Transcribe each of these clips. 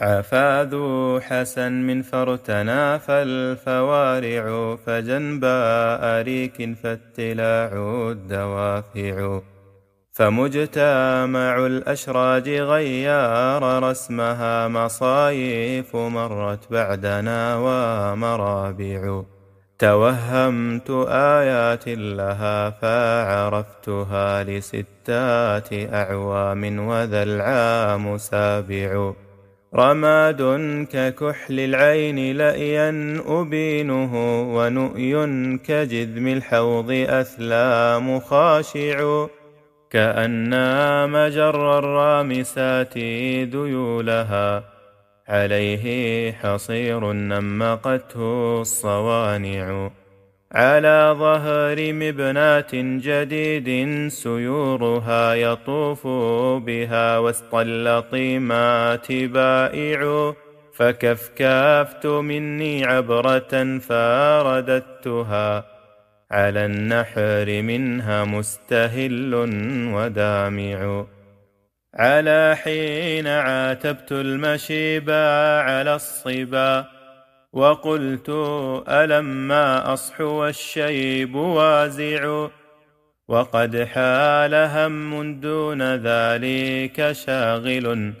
عفا ذو حسن من فرتنا فالفوارع فجنبا أريك فاتلاع الدوافع. فمجتمع الأشراج غيار رسمها مصايف مرت بعدنا ومرابع. توهمت آيات لها فعرفتها لستات أعوام وذا العام سابع. رماد ككحل العين لأيا أبينه ونؤي كجذم الحوض أثلام خاشع. كأن مجر الرامسات ذيولها عليه حصير نمقته الصوانع. على ظهر مبنات جديد سيورها يطوف بها وسط اللطيمات بائع. فكفكفت مني عبرة فارددتها على النحر منها مستهل ودامع. على حين عاتبت المشيبا على الصبا. وقلت ألما أصحو الشيب وازع وقد حال هم دون ذلك شاغل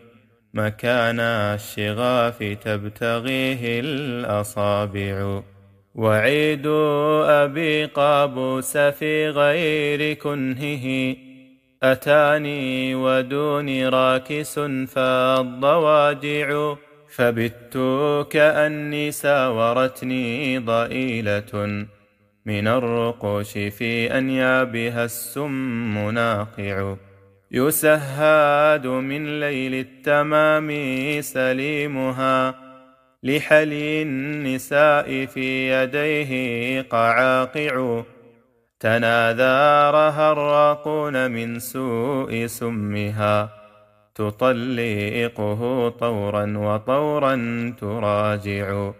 مكان الشغاف تبتغيه الأصابع. وعيد أبي قابوس في غير كنهه أتاني ودوني راكس فالضواجع. فبت كأني ساورتني ضئيلة من الرقوش في أنيابها السم ناقع. يسهاد من ليل التمام سليمها لحلي النساء في يديه قعاقع. تناذارها الراقون من سوء سمها. تطلقه طورا وطورا تراجع.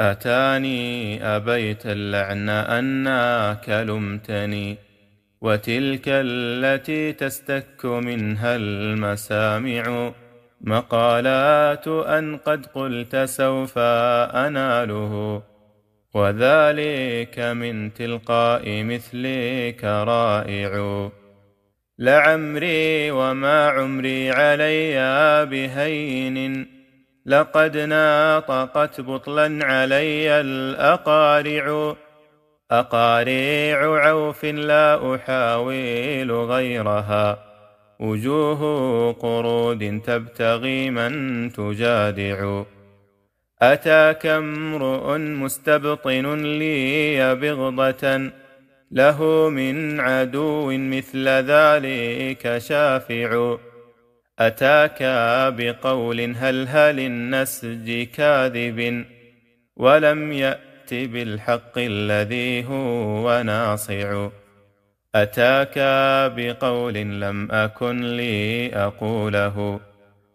أتاني أبيت اللعن أناك لمتني وتلك التي تستك منها المسامع. مقالات أن قد قلت سوف أناله وذلك من تلقاء مثلك رائع. لعمري وما عمري علي بهين. لقد ناطقت بطلا علي الأقارع. أقاريع عوف لا أحاول غيرها. وجوه قرود تبتغي من تجادع. أتاك امرؤ مستبطن لي بغضة. له من عدو مثل ذلك شافع. أتاك بقول هلهل النسج كاذب؟ ولم يأت بالحق الذي هو ناصع. أتاك بقول لم أكن لي أقوله.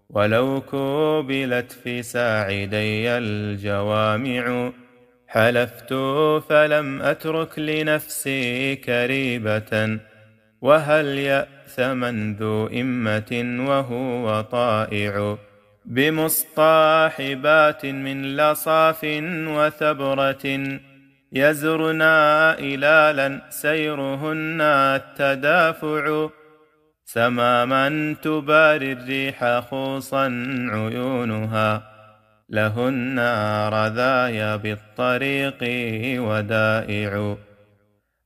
ولو كبلت في ساعدي الجوامع. حلفت فلم أترك لنفسك ريبة وهل يأث من ذو إمة وهو طائع؟ بمصطاحبات من لصاف وثبرة يزرنا إلالا سيرهن التدافع. سماما تباري الريح خوصا عيونها. لهن رذايا بالطريق ودائع.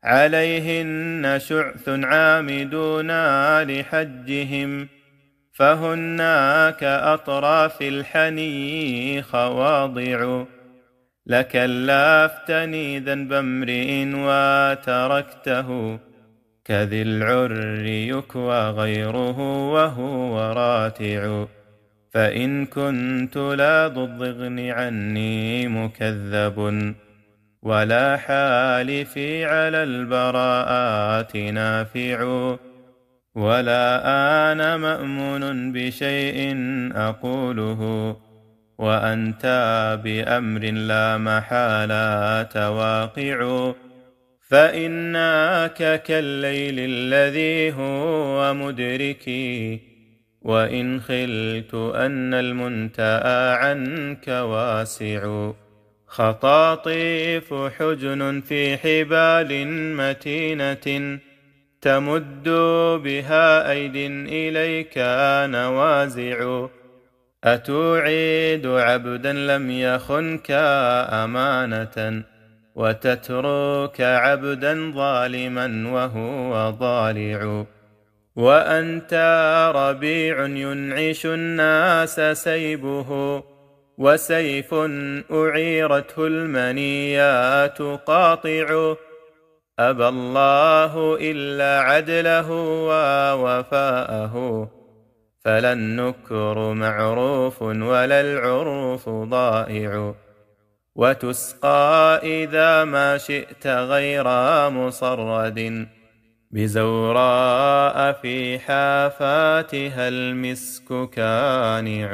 عليهن شعث عامدون لحجهم فهن كأطراف الحني خواضع لكلافتني ذنب امرئ وتركته كذي العر يكوى غيره وهو راتع. فإن كنت لا ضضغن عني مكذب ولا حالفي على البراءات نافع ولا أنا مأمون بشيء أقوله وأنت بأمر لا محالة واقع فإناك كالليل الذي هو مدركي وإن خلت أن المنتأى عنك واسع. خطاطيف حجن في حبال متينة تمد بها أيد إليك نوازع. أتوعد عبدا لم يخنك أمانة وتترك عبدا ظالما وهو ضالع. وأنت ربيع ينعش الناس سيبه وسيف أعيرته المنيات قاطع. أبى الله إلا عدله ووفاءه فلا النكر معروف ولا العرف ضائع. وتسقى إذا ما شئت غير مصرد. بزوراء في حافاتها المسك كانع.